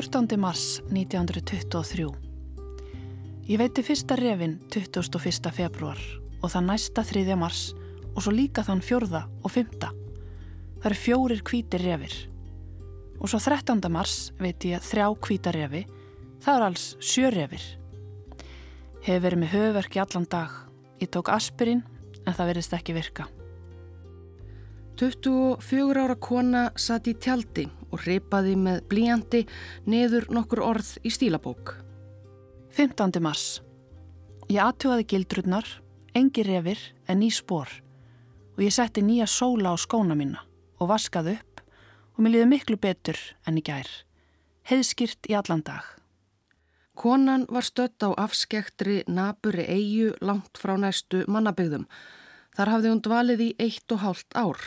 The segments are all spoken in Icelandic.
14. mars 1923. Ég veiti fyrsta refin 21. februar og það næsta 3. mars og svo líka þann 4. og 5. Það eru fjórir kvítir refir. Og svo 13. mars veit ég þrjá kvítar refi, það er alls sjö refir. Hefur verið með höfverk í allan dag. Ég tók aspirin en það verðist ekki virka. 24 ára kona satt í tjaldi og reipaði með blíjandi neður nokkur orð í stílabók. 15. mars. Ég aðtjóði gildrunnar, engi refir en ný spór og ég setti nýja sóla á skóna mína og vaskaði upp og mér liði miklu betur en í gær. Heiðskýrt í allan dag. Konan var stött á afskektri naburi eigu langt frá næstu mannabygðum. Þar hafði hún dvalið í eitt og hálft ár.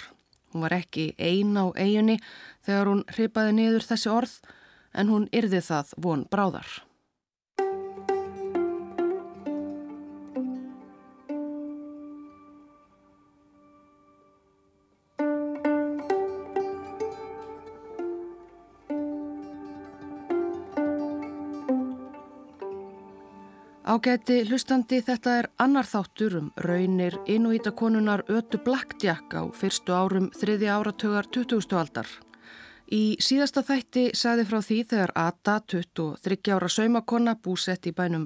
Hún var ekki ein á eiginni þegar hún hripaði niður þessi orð en hún yrði það von bráðar. Ágæti hlustandi þetta er annar þáttur um raunir innvítakonunar Ötu Blackjack á fyrstu árum þriði áratögar 20. aldar. Í síðasta þætti sagði frá því þegar Ata, 23 ára saumakonna, búsett í bænum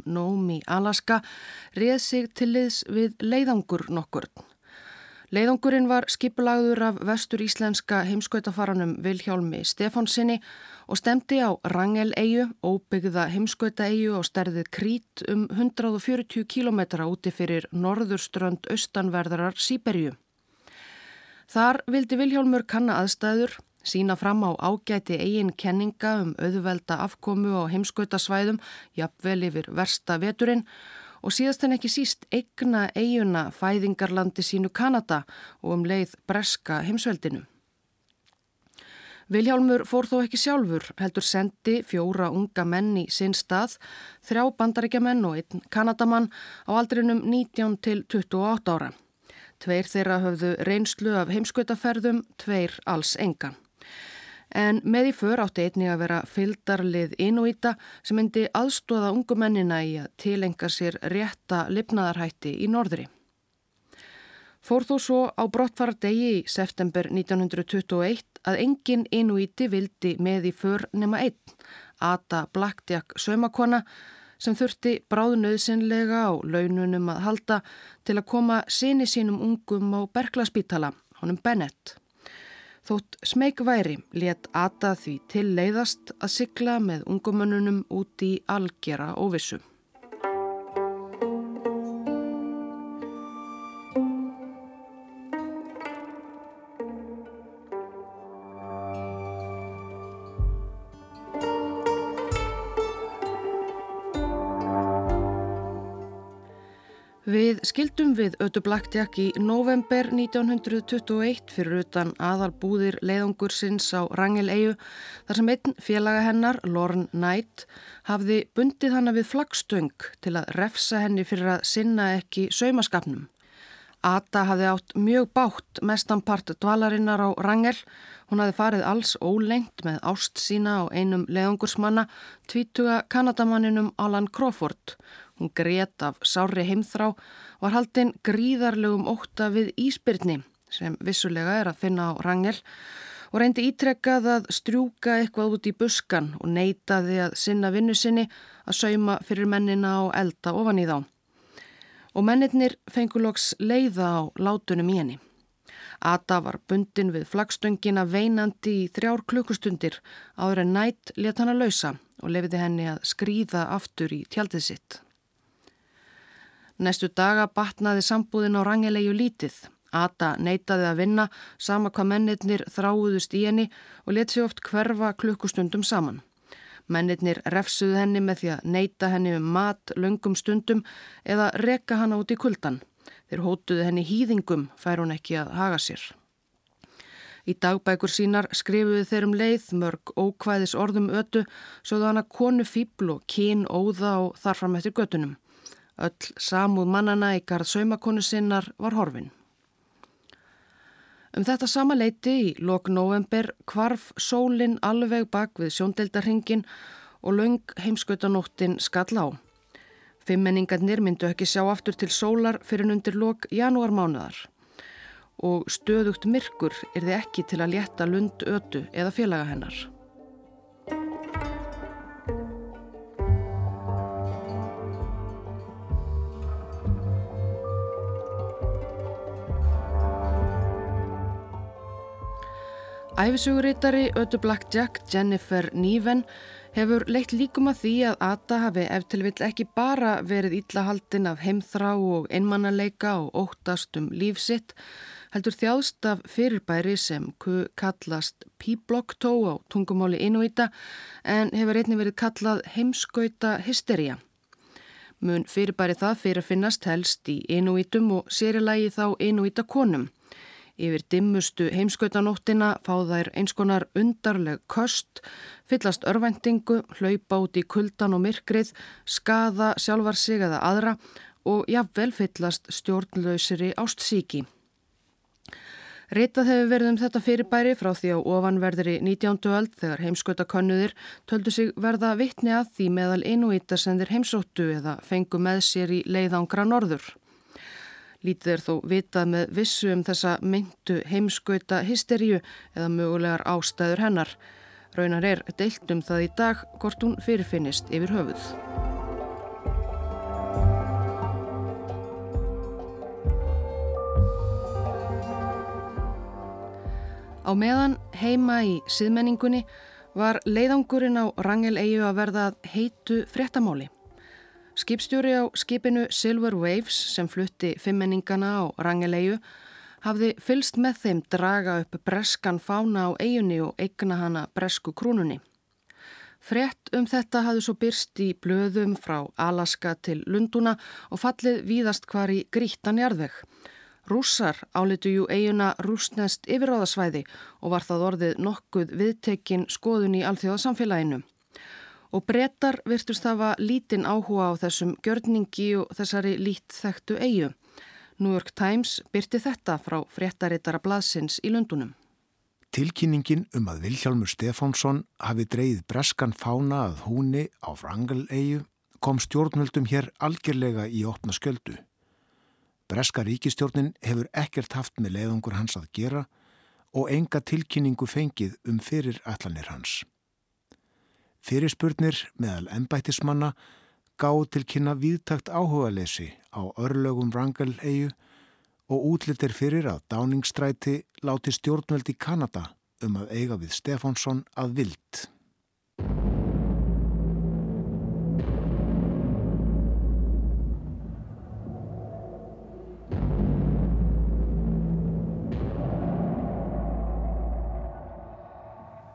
í Alaska, reð sig til liðs við leiðangur nokkur. Leiðangurinn var skipulagður af vestur íslenska heimskautafaranum Vilhjálmi Stefánsinni og stemdi á Rangel-eigu, óbyggða heimskauta-eigu á stærðið Krít um 140 km úti fyrir norðurströnd austanverðarar Sýberju. Þar vildi Vilhjálmur kanna aðstæður, sína fram á ágæti eigin kenninga um auðvelda afkomu á heimskautasvæðum, jafnvel yfir versta veturinn og síðast en ekki síst eigna eiguna fæðingarlandi sínu Kanada og um leið breska heimsveldinu. Viljálmur fór þó ekki sjálfur, heldur sendi fjóra unga menn í sinn stað, þrjá bandaríkjamenn og einn kanadamann á aldrinum 19 til 28 ára. Tveir þeirra höfðu reynslu af heimskautaferðum, tveir alls engan en með í för átti einnig að vera fyldarlið Inuita sem myndi aðstóða ungumennina í að tilenga sér rétta lifnaðarhætti í norðri. Fór þó svo á brottfara degi í september 1921 að engin Inuiti vildi með í för nema einn, Ata Blackjack sömakona, sem þurfti bráðnöðsynlega á laununum að halda til að koma síni sínum ungum á Berklaspítala, honum Bennett. Þótt smegværi let Ata því til leiðast að sigla með ungumönnunum út í algjera óvissu. Skildum við Ötu Blackjack í november 1921 fyrir utan aðalbúðir leiðangursins á Rangel-eigu þar sem einn félaga hennar, Lorne Knight, hafði bundið hana við flagstöng til að refsa henni fyrir að sinna ekki saumaskapnum. Ata hafði átt mjög bátt mestanpart dvalarinnar á Rangel. Hún hafði farið alls ólengt með ást sína á einum leiðangursmanna, tvítuga kanadamanninum Alan Crawford Hún grét af sári heimþrá var haldinn gríðarlegum óta við Ísbyrni sem vissulega er að finna á rangel og reyndi ítrekkað að strjúka eitthvað út í buskan og neytaði að sinna vinnu sinni að sauma fyrir mennina og elda ofan í þá. Og mennirnir fenguloks leiða á látunum í henni. Ata var bundin við flagstöngina veinandi í þrjár klukkustundir áður en nætt let hann að lausa og lefiði henni að skrýða aftur í tjaldið sitt. Næstu daga batnaði sambúðin á rangelegu lítið. Ata neytaði að vinna sama hvað mennirnir þráuðust í henni og let sér oft hverfa klukkustundum saman. Mennirnir refsuðu henni með því að neyta henni um mat löngum stundum eða reka hana út í kuldan. Þeir hótuðu henni hýðingum fær hún ekki að haga sér. Í dagbækur sínar skrifuðu þeir um leið mörg ókvæðis orðum ötu svo það hana konu fíbl og kín óða og þarfram eftir götunum. Öll samúð mannana í garð saumakonu sinnar var horfin. Um þetta sama leiti í lok november kvarf sólinn alveg bak við sjóndeldarhingin og laung heimskautanóttin skall á. Fimmenningarnir myndu ekki sjá aftur til sólar fyrir undir lok janúarmánuðar og stöðugt myrkur er þið ekki til að létta lund ötu eða félaga hennar. Æfisugurítari Ötu Blackjack Jennifer Niven hefur leitt líkum að því að Ata hafi eftir vill ekki bara verið íllahaldin af heimþrá og einmannaleika og óttast um lífsitt, heldur þjáðst af fyrirbæri sem kallast P-block-tó á tungumáli Inuita en hefur einnig verið kallað heimskauta hysteria. Mun fyrirbæri það fyrir að finnast helst í Inuitum og sérilagi þá Inuita konum. Yfir dimmustu heimskautanóttina fá þær einskonar undarleg köst, fyllast örvendingu, hlaupa út í kuldan og myrkrið, skaða sjálfar sig eða aðra og jafnvel fyllast stjórnlausiri ástsíki. Ritað hefur verið um þetta fyrirbæri frá því á ofanverðri 19. öld þegar heimskautakonnuðir töldu sig verða vittni að því meðal þeir heimsóttu eða fengu með sér í leiðangra norður. Lítið er þó vitað með vissu um þessa myndu heimskauta hysteríu eða mögulegar ástæður hennar. Raunar er deilt um það í dag hvort hún fyrirfinnist yfir höfuð. Á meðan heima í siðmenningunni var leiðangurinn á Rangel eigu að verða heitu fréttamáli. Skipstjóri á skipinu Silver Waves sem flutti fimmenningana á Rangeleiu hafði fylst með þeim draga upp breskan fána á eigunni og eigna hana bresku krúnunni. Frett um þetta hafði svo byrst í blöðum frá Alaska til Lunduna og fallið víðast hvar í grítan jarðveg. Rússar álitu jú eiguna rúsnest yfiráðasvæði og var það orðið nokkuð viðtekinn skoðun í alþjóðasamfélaginu og brettar virtust hafa lítinn áhuga á þessum gjörningi og þessari lít þekktu eigu. New York Times byrti þetta frá fréttarittara blaðsins í Lundunum. Tilkynningin um að Vilhjálmur Stefánsson hafi dreyið breskan fána að húni á Frangel-eigu kom stjórnvöldum hér algjörlega í opna sköldu. Breska ríkistjórnin hefur ekkert haft með leiðungur hans að gera og enga tilkynningu fengið um fyrir allanir hans. Fyrirspurnir meðal ennbættismanna gáð til kynna viðtakt áhugalesi á örlögum Wrangell-eigu og útlitir fyrir að Dáningstræti láti stjórnveld í Kanada um að eiga við Stefánsson að vild.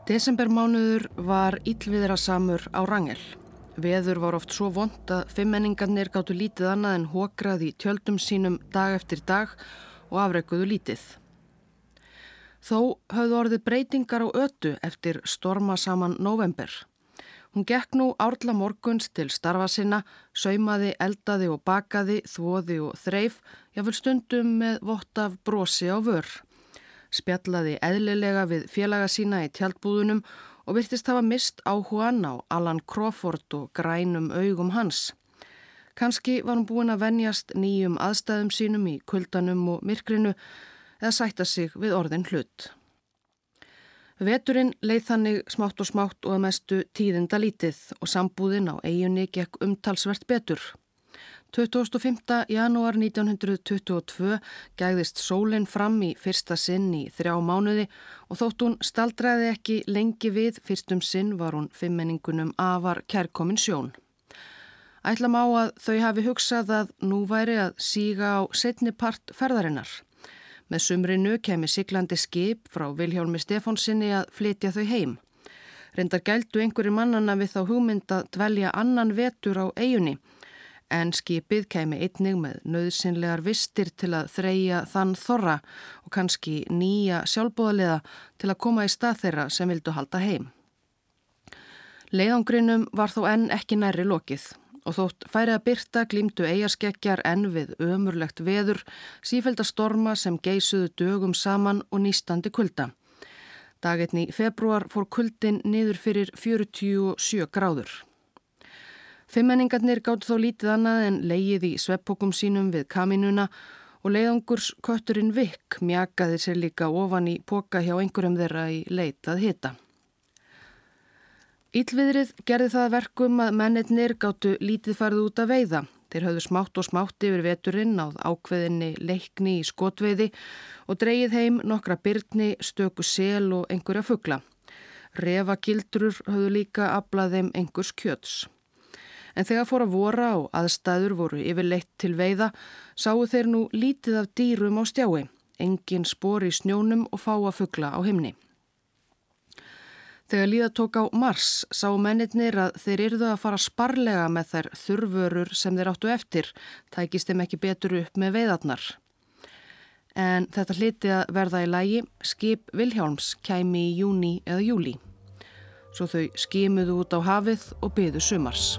Desembermánuður var íllviðra samur á Rangel. Veður var oft svo vond að fimmenningarnir gáttu lítið annað en hókrað í tjöldum sínum dag eftir dag og afreikuðu lítið. Þó höfðu orðið breytingar á ötu eftir storma saman november. Hún gekk nú árla morguns til starfa sinna, saumaði, eldaði og bakaði, þvoði og þreif, jáfnvel stundum með vott af brosi á vörr spjallaði eðlilega við félaga sína í tjaldbúðunum og virtist hafa mist áhugan á Alan Crawford og grænum augum hans. Kanski var hún búin að venjast nýjum aðstæðum sínum í kuldanum og myrkrinu eða sætta sig við orðin hlut. Veturinn leið þannig smátt og smátt og að mestu tíðinda lítið og sambúðin á eiginni gekk umtalsvert betur. 25. janúar 1922 gæðist sólinn fram í fyrsta sinn í þrjá mánuði og þótt hún staldraði ekki lengi við fyrstum sinn var hún fimmenningunum afar kærkomin sjón. Ætlam á að þau hafi hugsað að nú væri að síga á setni part ferðarinnar. Með sumrinu kemi siglandi skip frá Viljálmi Stefánsinni að flytja þau heim. Reyndar gældu einhverju mannana við þá hugmynd að dvelja annan vetur á eigunni en skipið kemi einnig með nöðsynlegar vistir til að þreja þann þorra og kannski nýja sjálfbóðaliða til að koma í stað þeirra sem vildu halda heim. Leiðangrinum var þó enn ekki næri lokið og þótt færi að byrta glýmdu eigaskeggjar enn við ömurlegt veður sífælda storma sem geysuðu dögum saman og nýstandi kulda. Dagetni februar fór kuldin niður fyrir 47 gráður. Fimmenningarnir gátt þó lítið annað en leið í sveppokum sínum við kaminuna og leiðangurs kötturinn Vikk mjakaði sér líka ofan í poka hjá einhverjum þeirra í leitað hita. Ílviðrið gerði það verkum að mennetnir gáttu lítið farið út að veiða. Þeir höfðu smátt og smátt yfir veturinn áð ákveðinni leikni í skotveiði og dreyið heim nokkra byrni, stöku sel og einhverja fuggla. Revagildrur höfðu líka aflað þeim einhvers kjöts. En þegar fór að vora og aðstæður voru yfirleitt til veiða, sáu þeir nú lítið af dýrum á stjái, engin spór í snjónum og fá að fuggla á himni. Þegar líða tók á Mars sá mennitnir að þeir yrðu að fara sparlega með þær þurfurur sem þeir áttu eftir, tækist þeim ekki betur upp með veiðarnar. En þetta hliti að verða í lægi, skip Vilhjálms kæmi í júni eða júli. Svo þau skimuðu út á hafið og byðu sumars.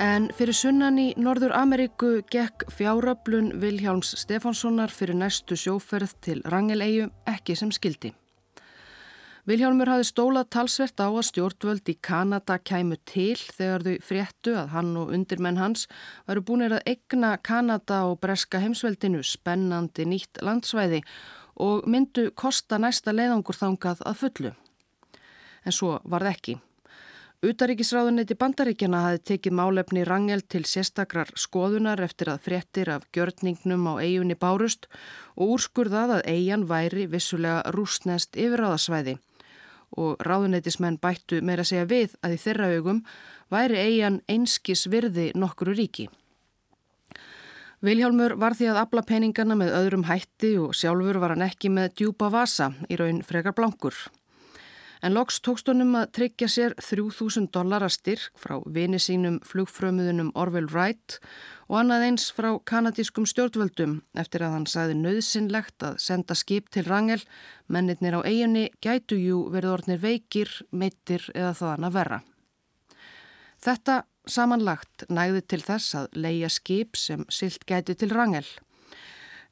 En fyrir sunnan í Norður Ameríku gekk fjáröflun Vilhjálms Stefánssonar fyrir næstu sjóferð til Rangeleiu ekki sem skildi. Vilhjálmur hafi stólað talsvert á að stjórnvöld í Kanada kæmu til þegar þau fréttu að hann og undirmenn hans varu búinir að egna Kanada og breska heimsveldinu spennandi nýtt landsvæði og myndu kosta næsta leiðangur þangað að fullu. En svo var það ekki. Utaríkisráðuneti bandaríkjana hafi tekið málefni Rangel til sérstakrar skoðunar eftir að fréttir af gjörningnum á eigunni bárust og úrskurðað að eigan væri vissulega rúsnest yfirráðasvæði og ráðunetismenn bættu meira segja við að í þeirra augum væri eigan einskis virði nokkru ríki. Viljálmur var því að abla peningana með öðrum hætti og sjálfur var hann ekki með djúpa vasa í raun frekar blankur. En loks tókst honum að tryggja sér 3000 dollara styrk frá vini sínum flugfrömuðunum Orville Wright og annað eins frá kanadískum stjórnvöldum eftir að hann sagði nöðsynlegt að senda skip til Rangel, mennirnir á eiginni gætu jú verið orðnir veikir, meittir eða þaðan að verra. Þetta samanlagt næði til þess að leia skip sem silt gæti til Rangel.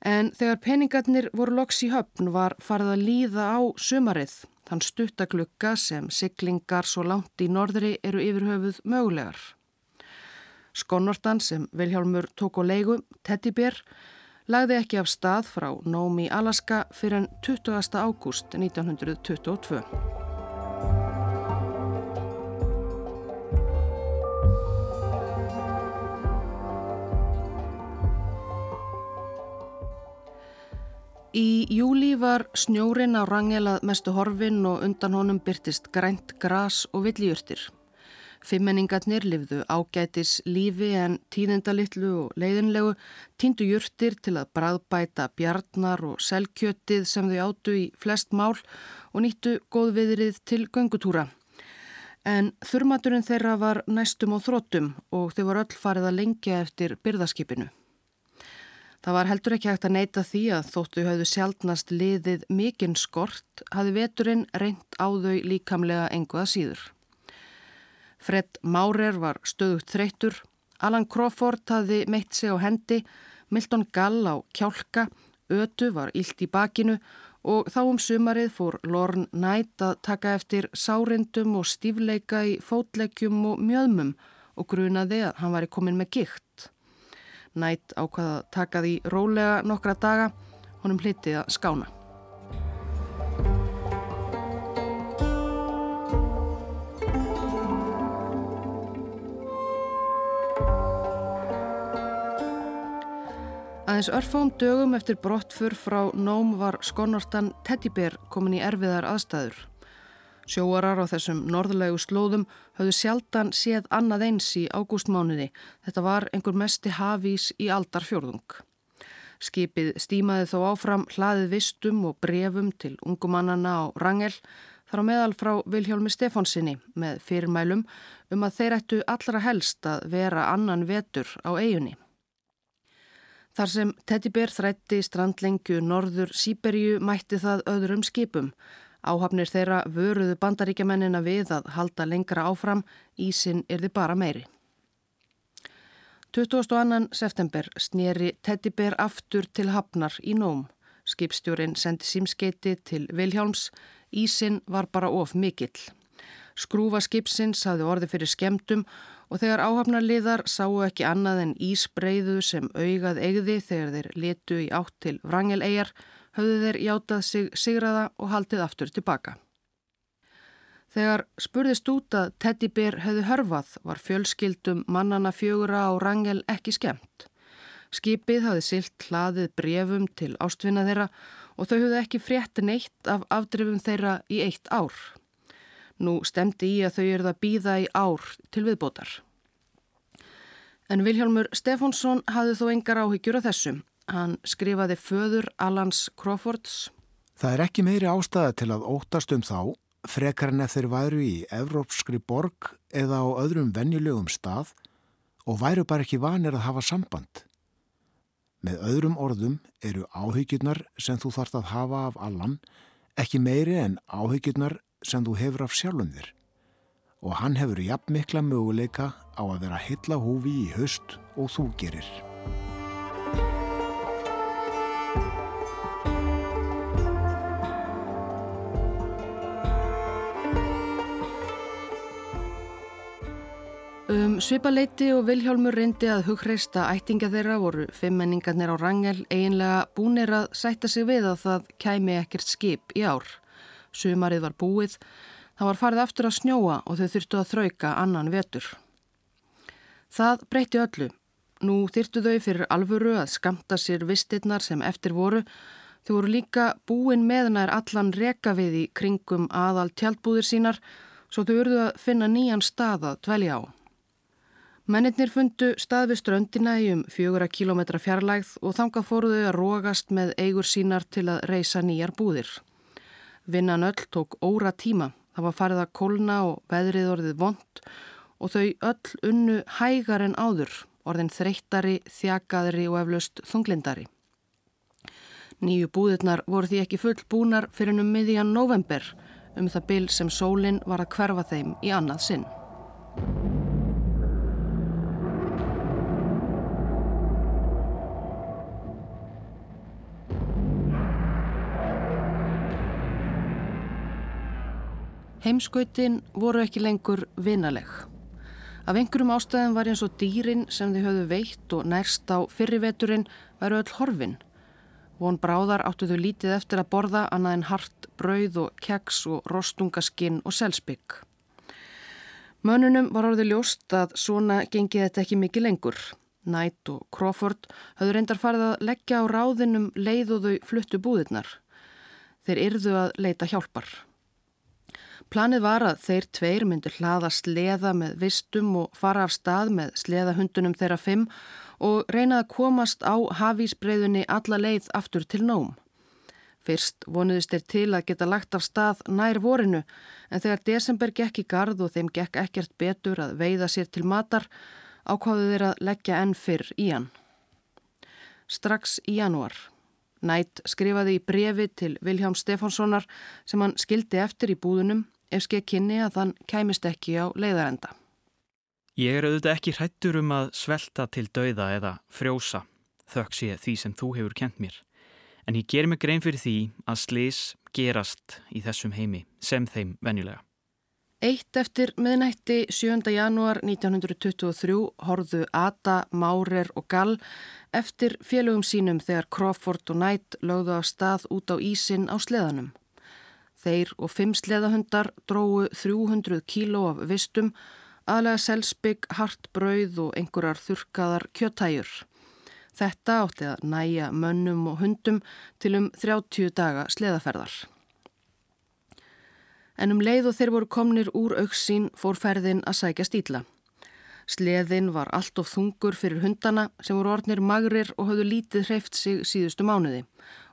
En þegar peningarnir voru loks í höfn var farið að líða á sumarið þann stuttaglugga sem siglingar svo langt í norðri eru yfirhöfuð mögulegar. Skonnortan sem Viljálmur tók á leigu, Teddy Bear, lagði ekki af stað frá Nómi Alaska fyrir en 20. ágúst 1922. Í júli var snjórin á rangelað mestu horfin og undan honum byrtist grænt gras og villjurtir. Fimmenningarnir livðu ágætis lífi en tíðendalittlu og leiðinlegu týndu jurtir til að bræðbæta bjarnar og selkjötið sem þau áttu í flest mál og nýttu góðviðrið til göngutúra. En þurmaturinn þeirra var næstum á þróttum og þau var öll farið að lengja eftir byrðaskipinu. Það var heldur ekki hægt að neyta því að þóttu hafðu sjálfnast liðið mikinn skort hafi veturinn reynd á þau líkamlega enguða síður. Fred Maurer var stöðugt þreytur, Alan Crawford hafi meitt sig á hendi, Milton Gall á kjálka, Ötu var ílt í bakinu og þá um sumarið fór Lorne Knight að taka eftir sárindum og stífleika í fótlegjum og mjöðmum og grunaði að hann var komin með gikt. Nætt ákvaða að taka því rólega nokkra daga, honum hlitið að skána. Aðeins örfám dögum eftir brottfur frá Nóm var skonortan Teddybear komin í erfiðar aðstæður. Sjóarar á þessum norðlegu slóðum höfðu sjaldan séð annað eins í ágústmánuði. Þetta var einhver mesti hafís í aldarfjörðung. Skipið stímaði þó áfram hlaðið vistum og brefum til ungumannana á Rangel þar á meðal frá Viljálmi Stefánsinni með fyrirmælum um að þeir ættu allra helst að vera annan vetur á eigunni. Þar sem Teddy Bear þrætti strandlengju norður Sýberju mætti það öðrum skipum. Áhafnir þeirra vöruðu bandaríkjamennina við að halda lengra áfram, ísin er þið bara meiri. 22. september snýri Teddy Bear aftur til Hafnar í Nóm. Skipstjórin sendi símskeiti til Vilhjálms, ísin var bara of mikill. Skrúfa skipsins hafði orði fyrir skemdum og þegar áhafnarliðar sáu ekki annað en ísbreiðu sem augað eigði þegar þeir letu í átt til Vrangeleijar, höfðu þeir játað sig sigraða og haldið aftur tilbaka. Þegar spurðist út að Teddy Bear hefði hörfað var fjölskyldum mannana fjögura á Rangel ekki skemmt. Skipið hafði silt hlaðið brefum til ástvinna þeirra og þau höfðu ekki frétt neitt af afdrifum þeirra í eitt ár. Nú stemdi í að þau eruð að býða í ár til viðbótar. En Vilhjálmur Stefánsson hafði þó engar áhyggjur af þessum. Hann skrifaði föður Alans Crawfords. Það er ekki meiri ástæða til að óttast um þá, frekar en ef þeir væru í evrópskri borg eða á öðrum venjulegum stað og væru bara ekki vanir að hafa samband. Með öðrum orðum eru áhyggjurnar sem þú þarfst að hafa af Allan ekki meiri en áhyggjurnar sem þú hefur af sjálfum þér og hann hefur jafn mikla möguleika á að vera heilla húfi í höst og þú gerir. Um svipaleiti og Vilhjálmur reyndi að hugreista ættinga þeirra voru fimmmenningarnir á Rangel eiginlega búnir að sætta sig við að það kæmi ekkert skip í ár. Sumarið var búið, það var farið aftur að snjóa og þau þurftu að þrauka annan vetur. Það breyti öllu. Nú þyrtu þau fyrir alvöru að skamta sér vistirnar sem eftir voru. Þau voru líka búin meðnær allan reka við í kringum aðal tjaldbúðir sínar svo þau urðu að finna nýjan stað að dvelja á. Mennirnir fundu stað við ströndina í um fjögura kílometra fjarlægð og þanga fóruðu að rógast með eigur sínar til að reysa nýjar búðir. Vinnan öll tók óra tíma. Það var farið að kólna og veðrið orðið vond og þau öll unnu hægar en áður, orðin þreyttari, þjakaðri og eflaust þunglindari. Nýju búðirnar voru því ekki full búnar fyrir um miðjan november um það bil sem sólinn var að hverfa þeim í annað sinn. Heimskautin voru ekki lengur vinaleg. Af einhverjum ástæðum var eins og dýrin sem þau höfðu veitt og nærst á fyrriveturinn væru öll horfin. Von bráðar áttu þau lítið eftir að borða annað en hart brauð og keks og rostungaskinn og selspygg. Mönunum var orðið ljóst að svona gengið þetta ekki mikið lengur. Nætt og Crawford höfðu reyndar farið að leggja á ráðinum leið og þau fluttu búðirnar. Þeir yrðu að leita hjálpar. Planið var að þeir tveir myndu hlaða sleða með vistum og fara af stað með sleðahundunum þeirra fimm og reyna að komast á hafísbreyðunni alla leið aftur til nóm. Fyrst vonuðist þeir til að geta lagt af stað nær vorinu en þegar desember gekk í gard og þeim gekk ekkert betur að veiða sér til matar ákváðu þeir að leggja enn fyrr í hann. Strax í januar. Nætt skrifaði í brefi til Viljám Stefánssonar sem hann skildi eftir í búðunum ef skeið kynni að þann kæmist ekki á leiðarenda. Ég er auðvitað ekki hrættur um að svelta til dauða eða frjósa, þöks ég því sem þú hefur kent mér. En ég ger mig grein fyrir því að slis gerast í þessum heimi sem þeim venjulega. Eitt eftir miðnætti 7. janúar 1923 horðu Ada, Márer og Gall eftir félögum sínum þegar Crawford og Knight lögðu af stað út á ísin á sleðanum. Þeir og fimm sleðahundar dróðu 300 kíló af vistum, aðlega selspygg, hart brauð og einhverjar þurkaðar kjöttæjur. Þetta átti að næja mönnum og hundum til um 30 daga sleðaferðar. En um leið og þeir voru komnir úr auksín fór ferðin að sækja stíla. Sleðin var allt of þungur fyrir hundana sem voru orðnir magrir og höfðu lítið hreift sig síðustu mánuði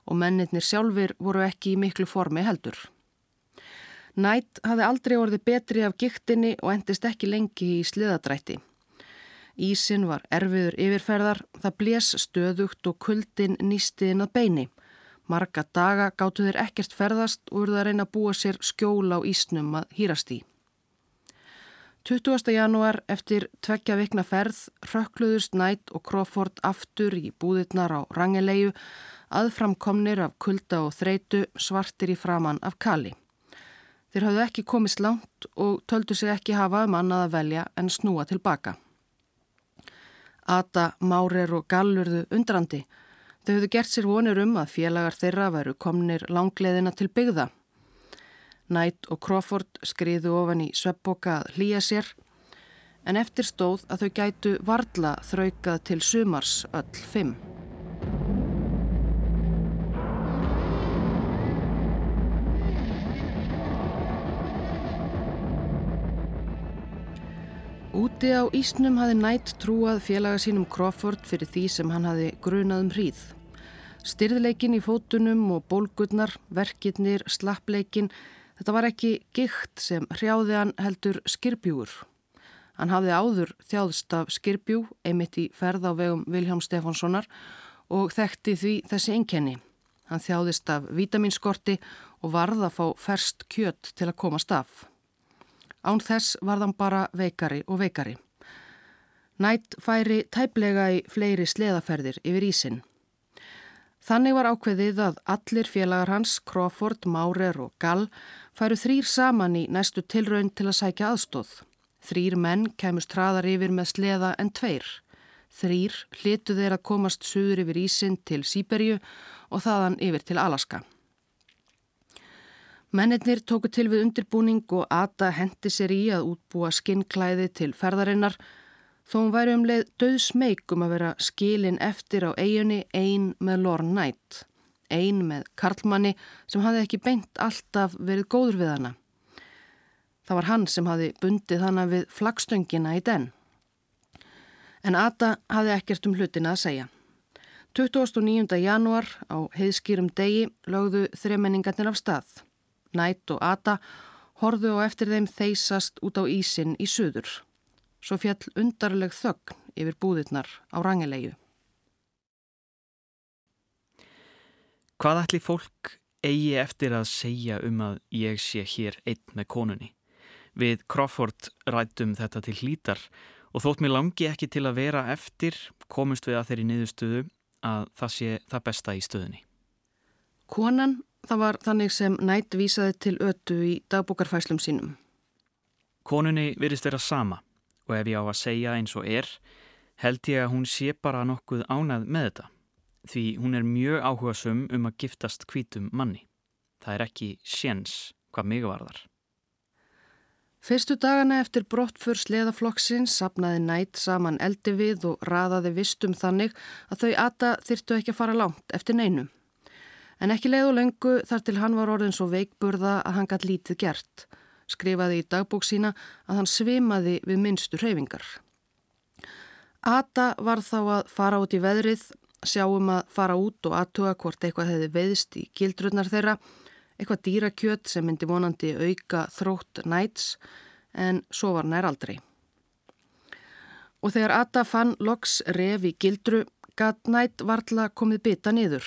og mennirnir sjálfur voru ekki í miklu formi heldur. Nætt hafði aldrei orðið betri af giktinni og endist ekki lengi í sliðadrætti. Ísin var erfiður yfirferðar, það blés stöðugt og kuldin nýstiðin að beini. Marga daga gáttu þeir ekkert ferðast og urða að reyna að búa sér skjól á ísnum að hýrast í. 20. janúar eftir tveggja vikna ferð rökkluðust nætt og Crawford aftur í búðirnar á rangilegju aðframkomnir af kulda og þreitu svartir í framann af kali. Þeir hafðu ekki komist langt og töldu sig ekki hafa um annað að velja en snúa tilbaka. Ata, Márer og Gallurðu undrandi. Þau höfðu gert sér vonir um að félagar þeirra veru komnir langleðina til byggða. Knight og Crawford skriðu ofan í sveppboka að hlýja sér en eftir stóð að þau gætu varla þraukað til sumars öll fimm. Úti á Ísnum hafi Knight trúað félaga sínum Crawford fyrir því sem hann hafi grunað um hríð. Styrðleikin í fótunum og bólgurnar, verkirnir, slappleikin Þetta var ekki gikt sem hrjáði hann heldur skirbjúur. Hann hafði áður þjáðst af skirbjú, einmitt í ferð á vegum Viljám Stefánssonar og þekkti því þessi einkenni. Hann þjáðist af vitaminskorti og varð að fá ferst kjött til að komast af. Án þess varð hann bara veikari og veikari. Nætt færi tæplega í fleiri sleðaferðir yfir ísinn. Þannig var ákveðið að allir félagar hans, Crawford, Maurer og Gall, færu þrýr saman í næstu tilraun til að sækja aðstóð. Þrýr menn kemust traðar yfir með sleða en tveir. Þrýr hlitu þeir að komast suður yfir ísinn til Sýberju og þaðan yfir til Alaska. Mennirnir tóku til við undirbúning og Ata hendi sér í að útbúa skinnklæði til ferðarinnar þó hún væri um leið döðsmeik um að vera skilin eftir á eiginni ein með Lorne Knight, ein með Karlmanni sem hafði ekki beint alltaf verið góður við hana. Það var hann sem hafði bundið hana við flagstöngina í den. En Ata hafði ekkert um hlutina að segja. 29. januar á heiðskýrum degi lögðu þremenningarnir af stað. Nætt og Ata horðu og eftir þeim þeysast út á ísin í söður svo fjall undarleg þögn yfir búðirnar á rangilegju. Hvað ætli fólk eigi eftir að segja um að ég sé hér einn með konunni? Við Crawford rættum þetta til hlítar og þótt mér langi ekki til að vera eftir komust við að þeirri niðurstöðu að það sé það besta í stöðunni. Konan, það var þannig sem nætt vísaði til ötu í dagbúkarfæslum sínum. Konunni virðist vera sama og ef ég á að segja eins og er, held ég að hún sé bara nokkuð ánað með þetta, því hún er mjög áhugasum um að giftast kvítum manni. Það er ekki séns hvað mig varðar. Fyrstu dagana eftir brottfur sleðaflokksins sapnaði nætt saman eldi við og raðaði vistum þannig að þau ata þyrtu ekki að fara langt eftir neinum. En ekki leið og lengu þar til hann var orðin svo veikburða að hann gætt lítið gert skrifaði í dagbók sína að hann svimaði við minnstu hreyfingar. Ata var þá að fara út í veðrið, sjáum að fara út og aðtuga hvort eitthvað hefði veðist í gildrunnar þeirra, eitthvað dýrakjöt sem myndi vonandi auka þrótt næts, en svo var nær aldrei. Og þegar Ata fann loks rev í gildru, gatt nætt varðla komið bytta niður.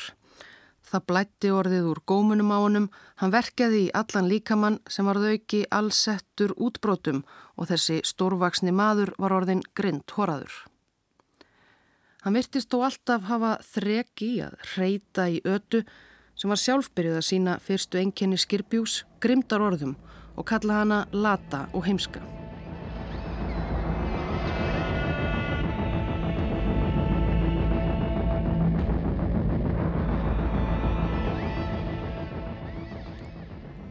Það blætti orðið úr gómunum á honum, hann verkeði í allan líkamann sem var þauki allsettur útbrótum og þessi stórvaksni maður var orðin grind horaður. Hann virtist þó alltaf hafa þrek í að reyta í ötu sem var sjálfbyrjuð að sína fyrstu enkenni skirpjús, grimdar orðum og kalla hana lata og heimska.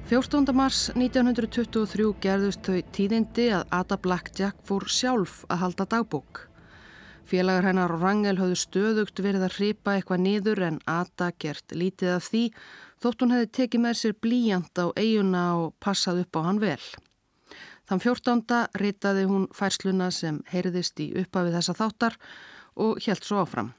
14. mars 1923 gerðust þau tíðindi að Ada Blackjack fór sjálf að halda dagbúk. Félagar hennar Rangel höfðu stöðugt verið að hripa eitthvað niður en Ada gert lítið af því þótt hún hefði tekið með sér blíjant á eiguna og passað upp á hann vel. Þann 14. ritaði hún færsluna sem heyrðist í uppafið þessa þáttar og helt svo áfram.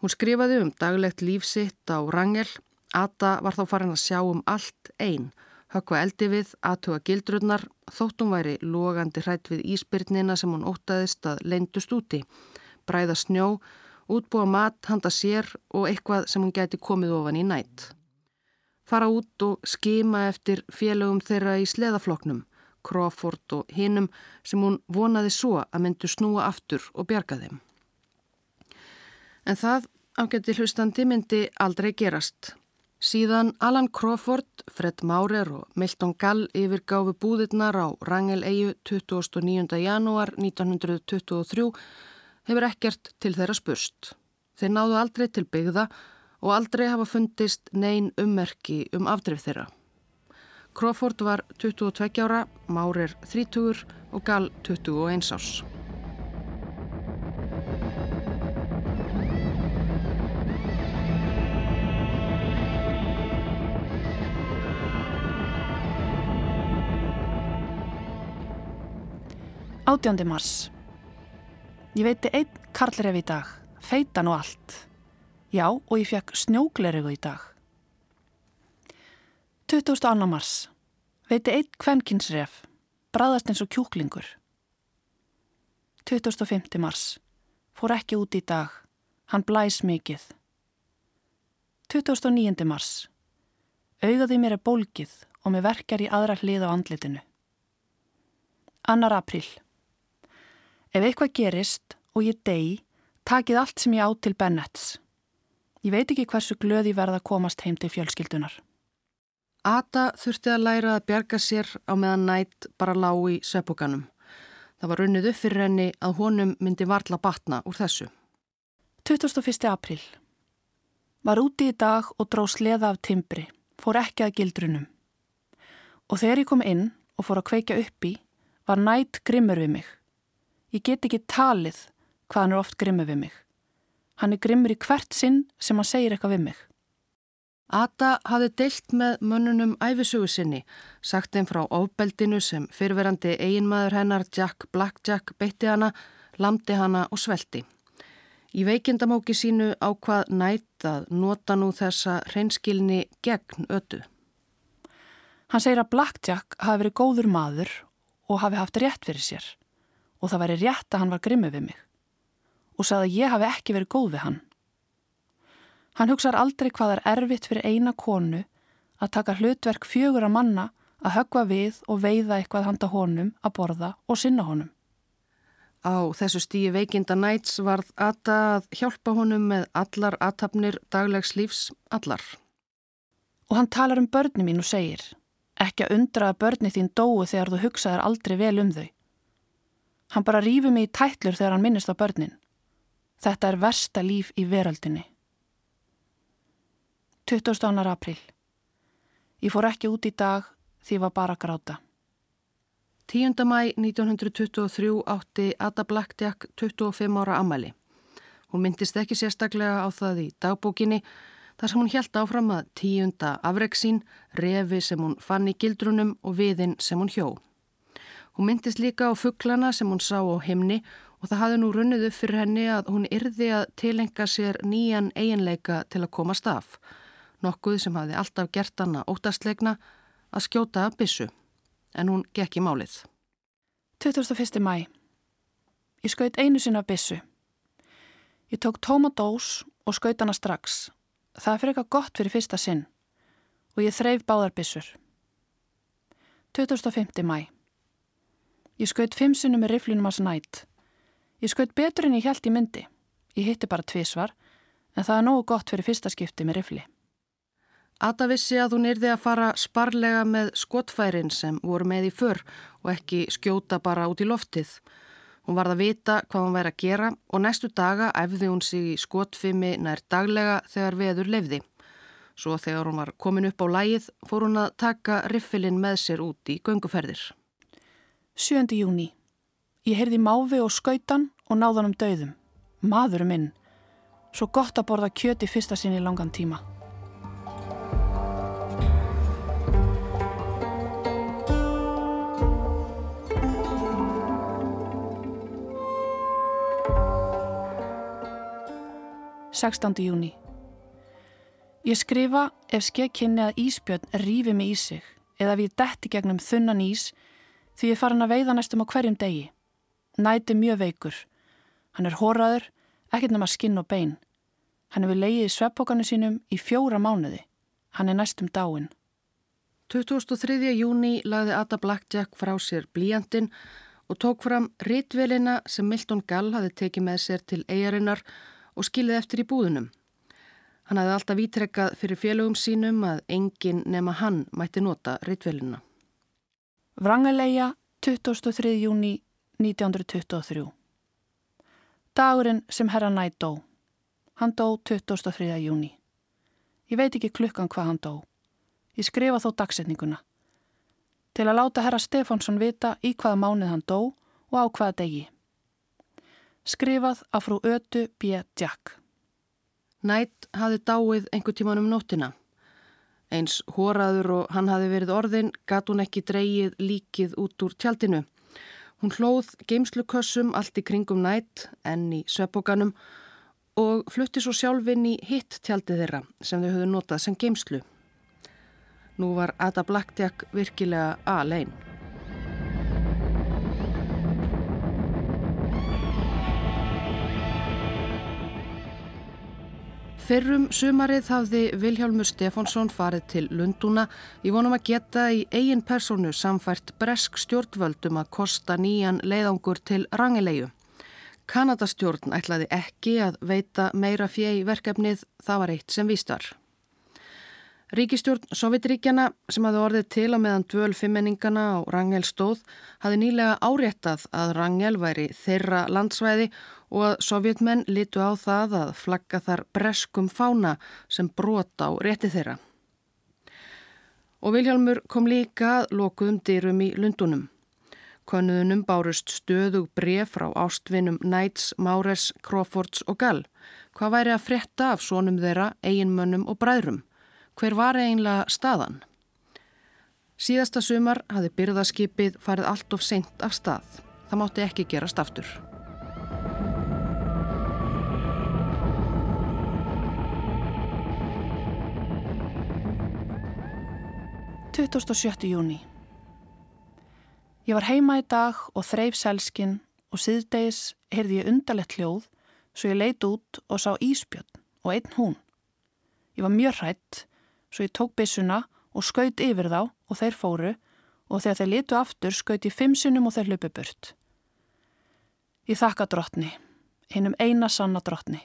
Hún skrifaði um daglegt lífsitt á Rangel Ata var þá farin að sjá um allt einn, hökva eldi við, aðtuga gildrunnar, þóttum væri logandi hrætt við íspyrnina sem hún ótaðist að leindust úti, bræða snjó, útbúa mat, handa sér og eitthvað sem hún gæti komið ofan í nætt. Fara út og skima eftir félögum þeirra í sleðafloknum, Crawford og hinnum sem hún vonaði svo að myndu snúa aftur og bjarga þeim. En það ágætti hlustandi myndi aldrei gerast. Síðan Alan Crawford, Fred Maurer og Milton Gall yfirgáfi búðirnar á Rangel-eigu 29. janúar 1923 hefur ekkert til þeirra spurst. Þeir náðu aldrei til byggða og aldrei hafa fundist neyn ummerki um afdrif þeirra. Crawford var 22 ára, Maurer 30 og Gall 21 árs. 18. mars. Ég veiti einn karlref í dag, feitan og allt. Já, og ég fekk snjógleregu í dag. 22. mars. Veiti einn kvenkinsref, bræðast eins og kjúklingur. 25. mars. Fór ekki út í dag, hann blæs mikið. 29. mars. Augaði mér er bólkið og mér verkar í aðra hlið á andlitinu. 2. apríl. Ef eitthvað gerist og ég degi, takið allt sem ég á til Bennets. Ég veit ekki hversu glöði verða að komast heim til fjölskyldunar. Ata þurfti að læra að bjarga sér á meðan nætt bara lág í söpuganum. Það var runnið upp fyrir henni að honum myndi varla batna úr þessu. 21. april. Var úti í dag og dró sleða af timbri, fór ekki að gildrunum. Og þegar ég kom inn og fór að kveika upp í, var nætt grimmur við mig. Ég get ekki talið hvað hann er oft grimmur við mig. Hann er grimmur í hvert sinn sem hann segir eitthvað við mig. Ata hafði deilt með mönnunum æfisugu sinni, sagt þeim frá ofbeldinu sem fyrverandi eiginmaður hennar Jack Blackjack beitti hana, lamdi hana og svelti. Í veikindamóki sínu ákvað nætt að nota nú þessa hreinskilni gegn ötu. Hann segir að Blackjack hafi verið góður maður og hafi haft rétt fyrir sér og það væri rétt að hann var grimmu við mig og sagði að ég hafi ekki verið góð við hann. Hann hugsar aldrei hvað er erfitt fyrir eina konu að taka hlutverk fjögur að manna að högva við og veiða eitthvað handa honum að borða og sinna honum. Á þessu stíi veikinda næts varð Ata að hjálpa honum með allar aðtapnir daglegs lífs allar. Og hann talar um börni mín og segir, ekki að undra að börni þín dói þegar þú hugsaðir aldrei vel um þau. Hann bara rýfi mig í tætlur þegar hann minnist á börnin. Þetta er versta líf í veröldinni. 22. april. Ég fór ekki út í dag því var bara gráta. 10. mæ 1923 átti Ada Blackjack 25 ára ammæli. Hún myndist ekki sérstaklega á það í dagbókinni þar sem hún helt áfram að tíunda afreiksín, refi sem hún fann í gildrunum og viðinn sem hún hjó. Hún myndist líka á fugglana sem hún sá á himni og það hafði nú runnið upp fyrir henni að hún yrði að tilenga sér nýjan eiginleika til að koma staf. Nokkuð sem hafði alltaf gert hana óttastleikna að skjóta að bissu. En hún gekk í málið. 21. mæ. Ég skaut einu sinna að bissu. Ég tók tóma dós og skaut hana strax. Það fyrir eitthvað gott fyrir fyrsta sinn. Og ég þreif báðar bissur. 25. mæ. Ég skaut fimm sinnum með riflunum að snætt. Ég skaut betur en ég held í myndi. Ég hitti bara tvísvar, en það er nógu gott fyrir fyrsta skipti með rifli. Ata vissi að hún yrði að fara sparlega með skotfærin sem voru með í för og ekki skjóta bara út í loftið. Hún varð að vita hvað hún væri að gera og næstu daga æfði hún sig í skotfimi nær daglega þegar veður lefði. Svo þegar hún var komin upp á lægið fór hún að taka riffilinn með sér út í gönguferðir. 7. júni. Ég heyrði máfi og skautan og náðan um döðum. Maðurum minn. Svo gott að borða kjöti fyrsta sinni langan tíma. Sextandi júni. Ég skrifa ef skekkinni að Ísbjörn rífi mig í sig eða ef ég detti gegnum þunnan ís því ég farin að veiða næstum á hverjum degi. Næti mjög veikur. Hann er hóraður, ekkert nema skinn og bein. Hann hefur leiðið sveppókanu sínum í fjóra mánuði. Hann er næstum dáin. 2003. júni lagði Ada Blackjack frá sér blíjandin og tók fram rítvelina sem Milton Gall hafi tekið með sér til eigarinnar og skilið eftir í búðunum. Hann hafði alltaf ítrekkað fyrir félögum sínum að enginn nema hann mætti nota rítvelina. Vrangalegja 23. júni 1923 Dagurinn sem herra nætt dó. Hann dó 23. júni. Ég veit ekki klukkan hvað hann dó. Ég skrifa þó dagsetninguna. Til að láta herra Stefánsson vita í hvaða mánuð hann dó og á hvaða degi. Skrifað af frú Ötu B. Jack. Nætt hafi dáið einhver tíman um nóttina. Eins hóraður og hann hafi verið orðin gat hún ekki dreyið líkið út úr tjaldinu. Hún hlóð geimslukössum allt í kringum nætt enn í sveppókanum og flutti svo sjálfinn í hitt tjaldið þeirra sem þau höfðu notað sem geimslu. Nú var Ada Blackjack virkilega alein. Fyrrum sumarið hafði Vilhjálmur Stefánsson farið til Lundúna í vonum að geta í eigin personu samfært bresk stjórnvöldum að kosta nýjan leiðangur til rangilegju. Kanadastjórn ætlaði ekki að veita meira fjei verkefnið, það var eitt sem vístar. Ríkistjórn Sovjetríkjana sem hafði orðið til á meðan dvöl fimmenningana á Rangel stóð hafði nýlega áréttað að Rangel væri þeirra landsvæði og að sovjetmenn litu á það að flagga þar breskum fána sem brota á rétti þeirra. Og Vilhjálmur kom líka að lokuðum dyrum í Lundunum. Konuðunum bárust stöðug bref frá ástvinum Knights, Maures, Crawfords og Gall. Hvað væri að fretta af sónum þeirra, eiginmönnum og bræðrum? Hver var eiginlega staðan? Síðasta sumar hafi byrðaskipið farið allt of seint af stað. Það mátti ekki gerast aftur. 27. júni Ég var heima í dag og þreif selskinn og síðdeis heyrði ég undarlegt hljóð svo ég leit út og sá íspjörn og einn hún. Ég var mjög hrætt svo ég tók bissuna og skaut yfir þá og þeir fóru og þegar þeir litu aftur skaut ég fimm sinnum og þeir hlupi burt. Ég þakka drottni, hinn um eina sanna drottni.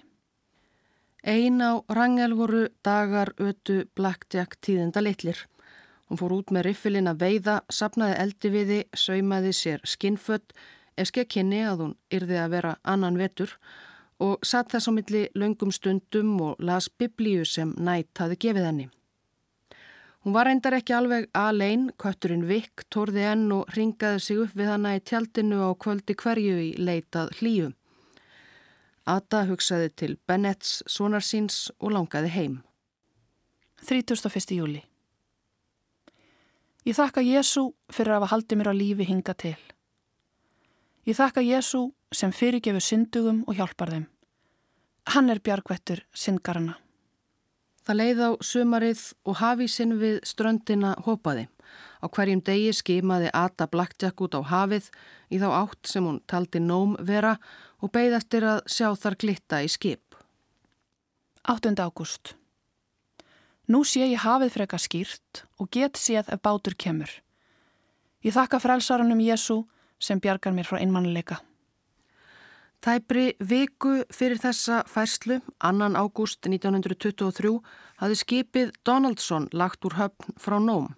Ein á rangel voru dagar ötu blackjack tíðenda litlir. Hún fór út með riffilinn að veiða, sapnaði eldi við því, saumaði sér skinnfött, ef skekkinni að hún yrði að vera annan vetur og satt þess á milli löngum stundum og las biblíu sem nætt hafi gefið henni. Hún var endar ekki alveg alein, kötturinn Vikk tórði enn og ringaði sig upp við hana í tjaldinu á kvöldi hverju í leitað hlýju. Ata hugsaði til Bennetts sonarsins og langaði heim. 31. júli Ég þakka Jésu fyrir að hafa haldið mér á lífi hinga til. Ég þakka Jésu sem fyrirgefur syndugum og hjálpar þeim. Hann er bjargvettur syndgarana. Það leið á sumarið og hafísinn við ströndina hopaði. Á hverjum degi skimaði Ata Blackjack út á hafið í þá átt sem hún taldi nóm vera og beigð eftir að sjá þar glitta í skip. 8. ágúst Nú sé ég hafið freka skýrt og get séð ef bátur kemur. Ég þakka frelsarunum Jésu sem bjargar mér frá einmannuleika. Tæpri viku fyrir þessa færslu, annan ágúst 1923, hafði skipið Donaldsson lagt úr höfn frá Nóm.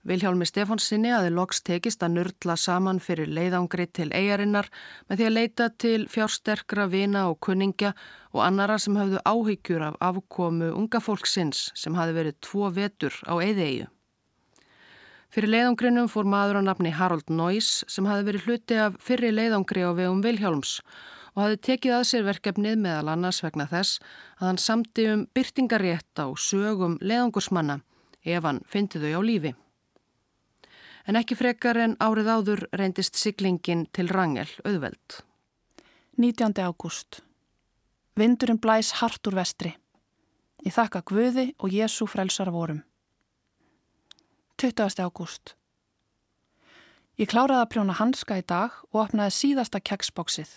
Vilhjálmi Stefánsinni aði loks tekist að nördla saman fyrir leiðangri til eigarinnar með því að leita til fjársterkra vina og kunningja og annara sem hafðu áhyggjur af afkomu unga fólksins sem hafi verið tvo vetur á eiðeigju. Fyrir leiðangrinum fór maður á nafni Harold Noyes sem hafi verið hluti af fyrri leiðangri á vegum Vilhjálms og hafi tekið að sér verkefnið meðal annars vegna þess að hann samti um byrtingarétt á sögum leiðangursmanna ef hann fyndi þau á lífi en ekki frekar en árið áður reyndist siglingin til Rangel auðveld. 19. ágúst. Vindurinn blæs hart úr vestri. Ég þakka Guði og Jésu frelsar vorum. 20. ágúst. Ég kláraði að prjóna hanska í dag og opnaði síðasta keksbóksið.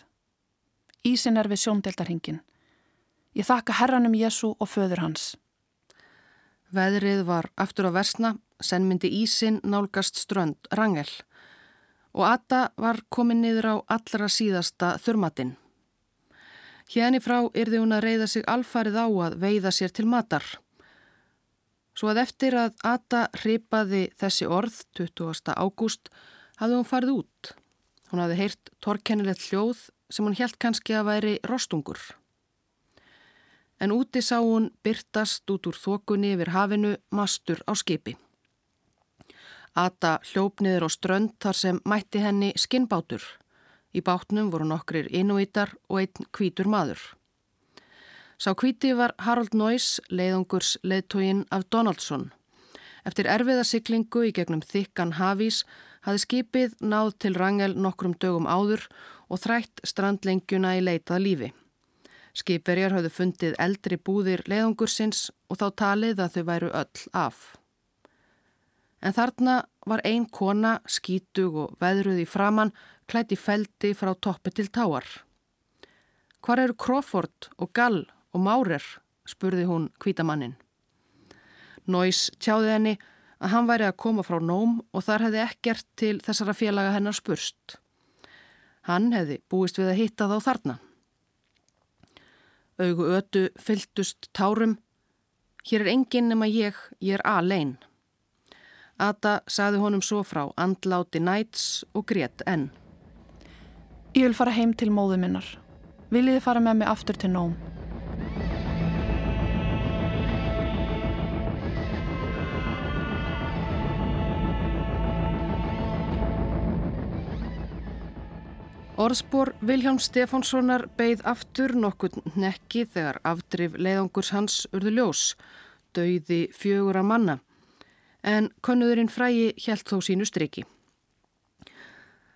Ísin er við sjóndeldarhingin. Ég þakka herranum Jésu og föður hans. Veðrið var aftur á versna, sen myndi Ísin nálgast strönd Rangel og Atta var komin niður á allra síðasta þurmatinn. Hérni frá yrði hún að reyða sig alfarið á að veiða sér til matar. Svo að eftir að Atta hripaði þessi orð 20. ágúst hafði hún farið út. Hún hafði heyrt torkennilegt hljóð sem hún helt kannski að væri rostungur. En úti sá hún byrtast út úr þokunni yfir hafinu mastur á skipi. Ata hljópniður á strönd þar sem mætti henni skinnbátur. Í bátnum voru nokkrir innvítar og einn kvítur maður. Sá kvíti var Harold Noyes, leiðungurs leiðtógin af Donaldsson. Eftir erfiðasiklingu í gegnum þykkan hafís hafði skipið náð til rangel nokkrum dögum áður og þrætt strandlengjuna í leitað lífi. Skipverjar hafði fundið eldri búðir leiðungursins og þá talið að þau væru öll af. En þarna var ein kona, skítug og veðruð í framann, klætt í feldi frá toppi til táar. Hvar eru Crawford og Gall og Márer, spurði hún kvítamannin. Nóis tjáði henni að hann væri að koma frá nóm og þar hefði ekkert til þessara félaga hennar spurst. Hann hefði búist við að hitta þá þarna. Augu ötu fylltust tárum. Hér er enginn nema ég, ég er alein. Ata saði honum svo frá andláti næts og grét enn. Ég vil fara heim til móðu minnar. Viljiði fara með mig aftur til nóm? Orðspor Viljám Stefánssonar beigð aftur nokkur nekki þegar afdrif leiðangurs hans urðu ljós, dauði fjögur að manna en konnuðurinn frægi hjælt þó sínu striki.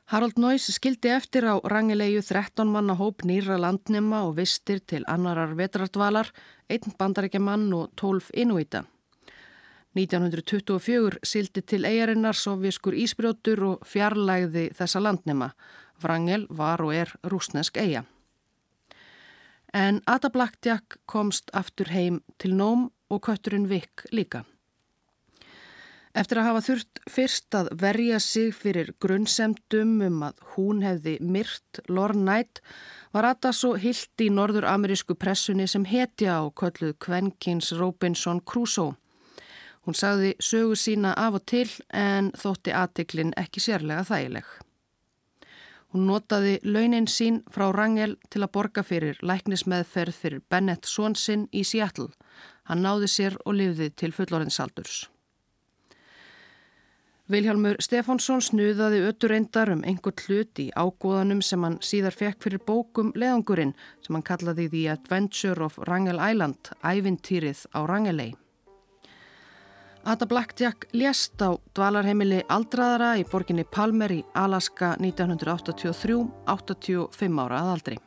Harald Noyes skildi eftir á rangilegu 13 manna hóp nýra landnema og vistir til annarar vetrardvalar, einn bandarækjaman og 12 innúita. 1924 sildi til eigarinnar sovjaskur ísbrjótur og fjarlægði þessa landnema. Vrangel var og er rúsnesk eiga. En Ata Blackjack komst aftur heim til nóm og kötturinn Vikk líka. Eftir að hafa þurft fyrst að verja sig fyrir grunnsemdum um að hún hefði myrt Knight var Atta svo hilt í norður-amerísku pressunni sem hetja á kölluð Kvenkins Robinson Crusoe. Hún sagði sögu sína af og til en þótti aðtiklin ekki sérlega þægileg. Hún notaði launin sín frá Rangel til að borga fyrir læknismeðferð fyrir Bennett Sonsinn í Seattle. Hann náði sér og lifði til fullorðinsaldurs. Viljálmur Stefánsson snuðaði öttureindar um einhver hlut í ágóðanum sem hann síðar fekk fyrir bókum leðangurinn sem hann kallaði The Adventure of Rangel Island, ævintýrið á Rangelei. Ada Blackjack lést á dvalarheimili aldraðara í borginni Palmer í Alaska 1983, 85 ára aðaldri.